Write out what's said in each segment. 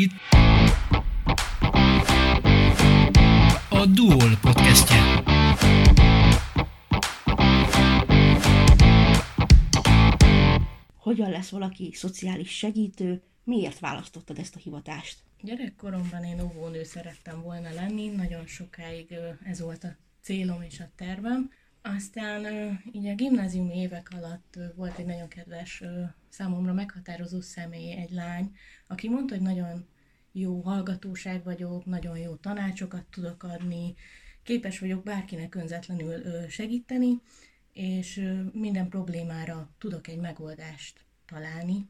itt a Duol podcastje. Hogyan lesz valaki szociális segítő? Miért választottad ezt a hivatást? Gyerekkoromban én óvónő szerettem volna lenni, nagyon sokáig ez volt a célom és a tervem. Aztán így a gimnáziumi évek alatt volt egy nagyon kedves, számomra meghatározó személy, egy lány, aki mondta, hogy nagyon jó hallgatóság vagyok, nagyon jó tanácsokat tudok adni, képes vagyok bárkinek önzetlenül segíteni, és minden problémára tudok egy megoldást találni.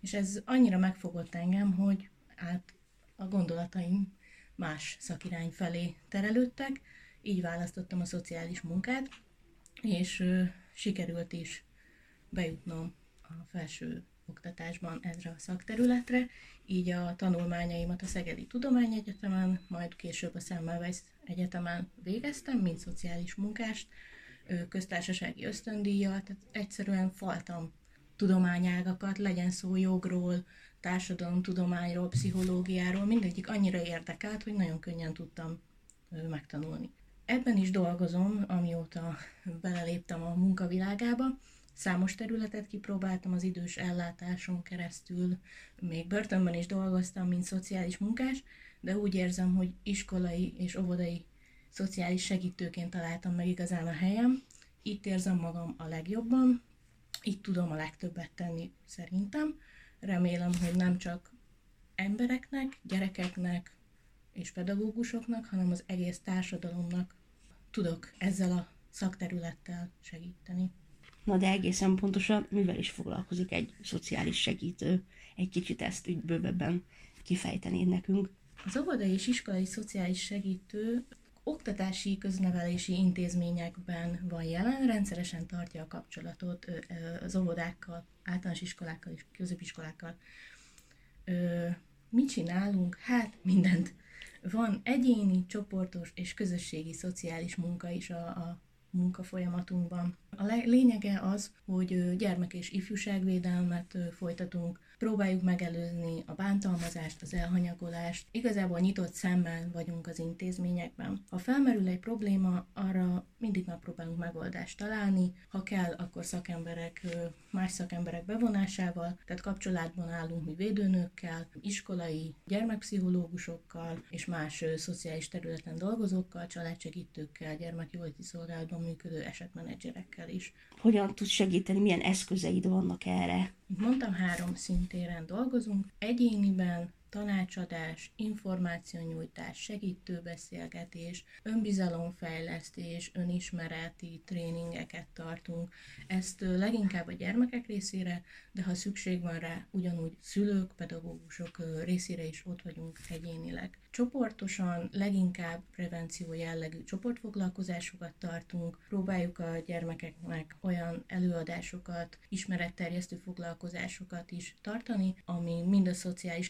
És ez annyira megfogott engem, hogy át a gondolataim más szakirány felé terelődtek, így választottam a szociális munkát, és sikerült is bejutnom a felső oktatásban ezre a szakterületre, így a tanulmányaimat a Szegedi Tudományegyetemen, majd később a Semmelweis Egyetemen végeztem, mint szociális munkást, köztársasági ösztöndíjjal, tehát egyszerűen faltam tudományágakat, legyen szó jogról, társadalomtudományról, pszichológiáról, mindegyik annyira érdekelt, hogy nagyon könnyen tudtam megtanulni. Ebben is dolgozom, amióta beleléptem a munkavilágába. Számos területet kipróbáltam az idős ellátáson keresztül, még börtönben is dolgoztam, mint szociális munkás, de úgy érzem, hogy iskolai és óvodai szociális segítőként találtam meg igazán a helyem. Itt érzem magam a legjobban, itt tudom a legtöbbet tenni szerintem. Remélem, hogy nem csak embereknek, gyerekeknek és pedagógusoknak, hanem az egész társadalomnak tudok ezzel a szakterülettel segíteni. Na de egészen pontosan mivel is foglalkozik egy szociális segítő? Egy kicsit ezt úgy bővebben kifejtenéd nekünk. Az óvodai és iskolai szociális segítő oktatási köznevelési intézményekben van jelen, rendszeresen tartja a kapcsolatot az óvodákkal, általános iskolákkal és középiskolákkal. Mit csinálunk? Hát mindent. Van egyéni, csoportos és közösségi szociális munka is a, a munkafolyamatunkban. A lényege az, hogy gyermek- és ifjúságvédelmet folytatunk, próbáljuk megelőzni a bántalmazást, az elhanyagolást. Igazából nyitott szemmel vagyunk az intézményekben. Ha felmerül egy probléma, arra mindig megpróbálunk megoldást találni. Ha kell, akkor szakemberek, más szakemberek bevonásával, tehát kapcsolatban állunk mi védőnökkel, iskolai gyermekpszichológusokkal és más szociális területen dolgozókkal, családsegítőkkel, gyermekjóléti szolgálatban működő esetmenedzserekkel is. Hogyan tudsz segíteni, milyen eszközeid vannak erre? Mint mondtam, három szintéren dolgozunk. Egyéniben, tanácsadás, információnyújtás, segítőbeszélgetés, önbizalomfejlesztés, önismereti tréningeket tartunk. Ezt leginkább a gyermekek részére, de ha szükség van rá, ugyanúgy szülők, pedagógusok részére is ott vagyunk egyénileg. Csoportosan leginkább prevenció jellegű csoportfoglalkozásokat tartunk, próbáljuk a gyermekeknek olyan előadásokat, ismeretterjesztő foglalkozásokat is tartani, ami mind a szociális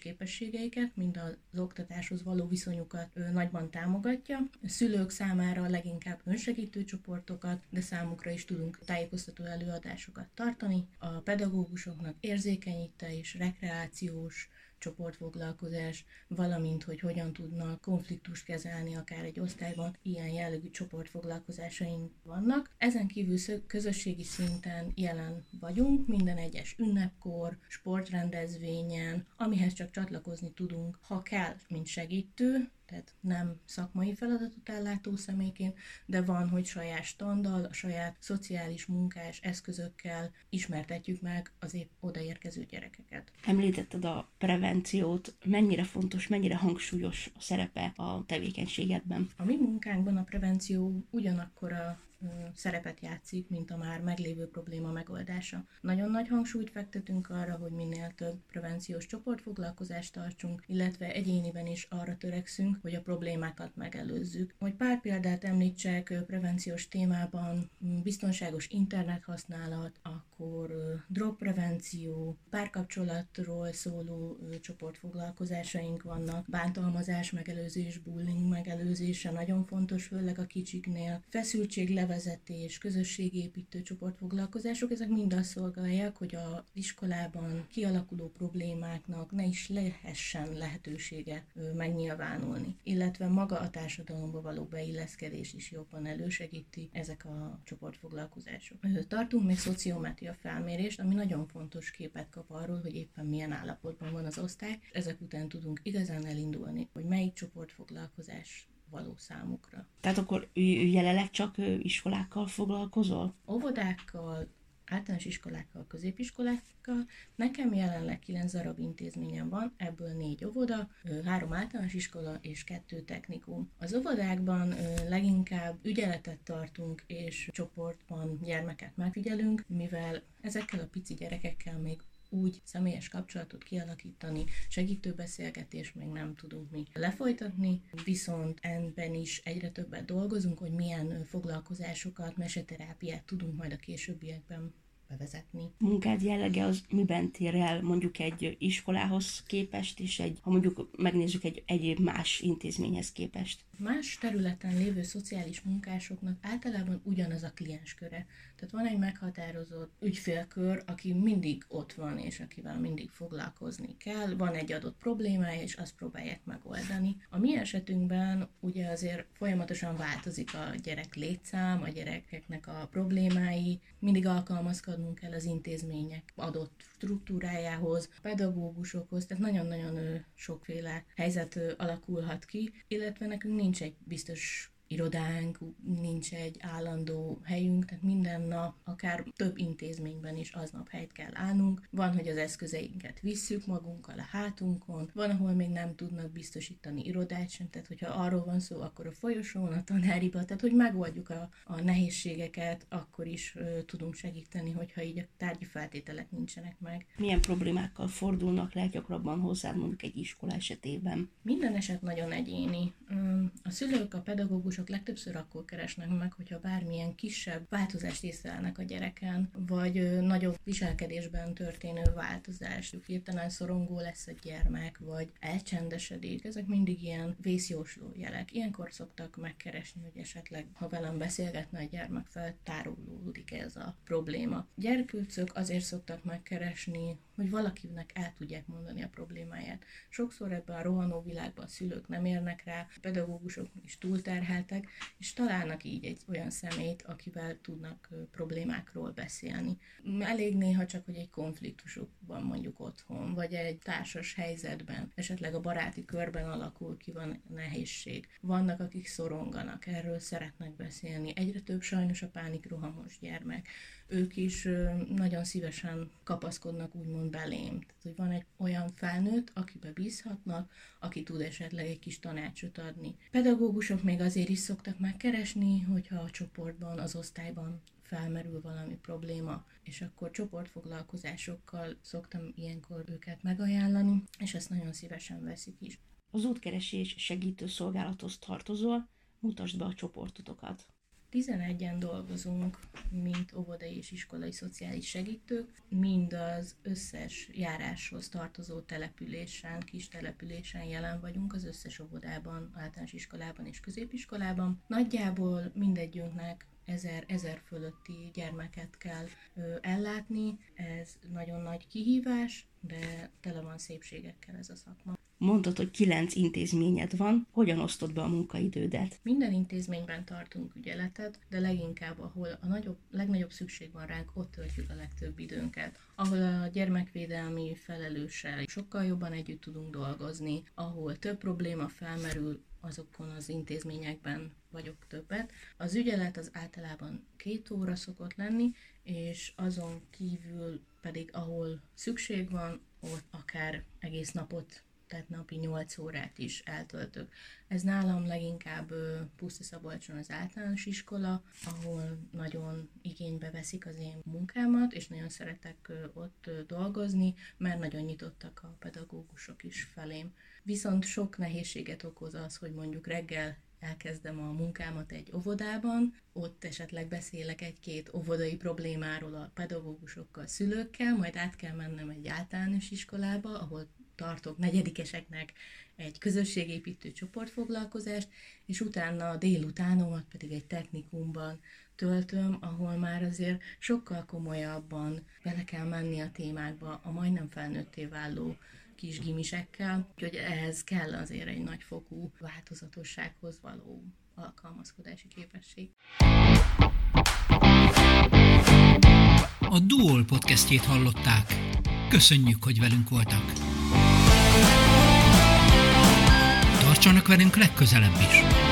képességeiket, mind az oktatáshoz való viszonyukat nagyban támogatja. Szülők számára leginkább önsegítő csoportokat, de számukra is tudunk tájékoztató előadásokat tartani. A pedagógusoknak érzékenyítés, rekreációs, csoportfoglalkozás, valamint, hogy hogyan tudnak konfliktust kezelni akár egy osztályban, ilyen jellegű csoportfoglalkozásaink vannak. Ezen kívül közösségi szinten jelen vagyunk, minden egyes ünnepkor, sportrendezvényen, amihez csak csatlakozni tudunk, ha kell, mint segítő, tehát nem szakmai feladatot ellátó személyként, de van, hogy saját standal, a saját szociális munkás eszközökkel ismertetjük meg az épp odaérkező gyerekeket. Említetted a prevenciót, mennyire fontos, mennyire hangsúlyos a szerepe a tevékenységedben? A mi munkánkban a prevenció ugyanakkor a szerepet játszik, mint a már meglévő probléma megoldása. Nagyon nagy hangsúlyt fektetünk arra, hogy minél több prevenciós csoportfoglalkozást tartsunk, illetve egyéniben is arra törekszünk, hogy a problémákat megelőzzük. Hogy pár példát említsek prevenciós témában, biztonságos internethasználat, akkor akkor drogprevenció, párkapcsolatról szóló csoportfoglalkozásaink vannak, bántalmazás megelőzés, bullying megelőzése nagyon fontos, főleg a kicsiknél, feszültséglevezetés, közösségépítő csoportfoglalkozások, ezek mind azt szolgálják, hogy a iskolában kialakuló problémáknak ne is lehessen lehetősége megnyilvánulni, illetve maga a társadalomba való beilleszkedés is jobban elősegíti ezek a csoportfoglalkozások. Tartunk még szociometria felmérést, ami nagyon fontos képet kap arról, hogy éppen milyen állapotban van az osztály. Ezek után tudunk igazán elindulni, hogy melyik csoportfoglalkozás való számukra. Tehát akkor jelenleg csak iskolákkal foglalkozol? Óvodákkal, általános iskolákkal, középiskolákkal. Nekem jelenleg 9 darab intézményem van, ebből négy óvoda, három általános iskola és kettő technikum. Az óvodákban leginkább ügyeletet tartunk és csoportban gyermeket megfigyelünk, mivel ezekkel a pici gyerekekkel még úgy személyes kapcsolatot kialakítani, segítő beszélgetés még nem tudunk mi lefolytatni, viszont ebben is egyre többet dolgozunk, hogy milyen foglalkozásokat, meseterápiát tudunk majd a későbbiekben bevezetni. Munkád jellege az miben tér el mondjuk egy iskolához képest, és egy, ha mondjuk megnézzük egy egyéb más intézményhez képest? Más területen lévő szociális munkásoknak általában ugyanaz a kliensköre. Tehát van egy meghatározott ügyfélkör, aki mindig ott van, és akivel mindig foglalkozni kell. Van egy adott problémája, és azt próbálják megoldani. A mi esetünkben ugye azért folyamatosan változik a gyerek létszám, a gyerekeknek a problémái, mindig alkalmazkodnunk kell az intézmények adott struktúrájához, pedagógusokhoz, tehát nagyon-nagyon sokféle helyzet alakulhat ki, illetve nekünk nincs egy biztos irodánk, nincs egy állandó helyünk, tehát minden nap, akár több intézményben is aznap helyt kell állnunk. Van, hogy az eszközeinket visszük magunkkal a hátunkon, van, ahol még nem tudnak biztosítani irodát sem, tehát hogyha arról van szó, akkor a folyosón, a tanáriba, tehát hogy megoldjuk a, a nehézségeket, akkor is ö, tudunk segíteni, hogyha így a tárgyi feltételek nincsenek meg. Milyen problémákkal fordulnak leggyakrabban hozzád mondjuk egy iskola esetében? Minden eset nagyon egyéni. A szülők, a pedagógusok pedagógusok legtöbbször akkor keresnek meg, hogyha bármilyen kisebb változást észlelnek a gyereken, vagy nagyobb viselkedésben történő változást. Hirtelen szorongó lesz a gyermek, vagy elcsendesedik. Ezek mindig ilyen vészjósló jelek. Ilyenkor szoktak megkeresni, hogy esetleg, ha velem beszélgetne a gyermek, feltárulódik ez a probléma. Gyerkőcök azért szoktak megkeresni, hogy valakinek el tudják mondani a problémáját. Sokszor ebben a rohanó világban a szülők nem érnek rá, a pedagógusok is túlterheltek, és találnak így egy olyan szemét, akivel tudnak problémákról beszélni. Elég néha csak, hogy egy konfliktusukban mondjuk otthon, vagy egy társas helyzetben, esetleg a baráti körben alakul ki van nehézség. Vannak, akik szoronganak, erről szeretnek beszélni. Egyre több sajnos a pánik rohamos gyermek ők is nagyon szívesen kapaszkodnak úgymond belém. Tehát, hogy van egy olyan felnőtt, akibe bízhatnak, aki tud esetleg egy kis tanácsot adni. Pedagógusok még azért is szoktak megkeresni, hogyha a csoportban, az osztályban felmerül valami probléma, és akkor csoportfoglalkozásokkal szoktam ilyenkor őket megajánlani, és ezt nagyon szívesen veszik is. Az útkeresés segítő szolgálathoz tartozol, mutasd be a csoportotokat. 11-en dolgozunk, mint óvodai és iskolai szociális segítők, mind az összes járáshoz tartozó településen, kis településen jelen vagyunk, az összes óvodában, általános iskolában és középiskolában. Nagyjából mindegyünknek ezer, ezer fölötti gyermeket kell ö, ellátni. Ez nagyon nagy kihívás, de tele van szépségekkel ez a szakma. Mondtad, hogy kilenc intézményed van, hogyan osztod be a munkaidődet? Minden intézményben tartunk ügyeletet, de leginkább, ahol a nagyobb, legnagyobb szükség van ránk, ott töltjük a legtöbb időnket. Ahol a gyermekvédelmi felelőssel sokkal jobban együtt tudunk dolgozni, ahol több probléma felmerül, azokon az intézményekben vagyok többet. Az ügyelet az általában két óra szokott lenni, és azon kívül pedig, ahol szükség van, ott akár egész napot tehát napi 8 órát is eltöltök. Ez nálam leginkább Puszti Szabolcson az általános iskola, ahol nagyon igénybe veszik az én munkámat, és nagyon szeretek ott dolgozni, mert nagyon nyitottak a pedagógusok is felém. Viszont sok nehézséget okoz az, hogy mondjuk reggel elkezdem a munkámat egy óvodában, ott esetleg beszélek egy-két óvodai problémáról a pedagógusokkal, szülőkkel, majd át kell mennem egy általános iskolába, ahol tartok negyedikeseknek egy közösségépítő csoportfoglalkozást, és utána a délutánomat pedig egy technikumban töltöm, ahol már azért sokkal komolyabban bele kell menni a témákba a majdnem felnőtté váló kis gimisekkel, úgyhogy ehhez kell azért egy nagyfokú változatossághoz való alkalmazkodási képesség. A Duol podcastjét hallották. Köszönjük, hogy velünk voltak. Tartsanak velünk legközelebb is!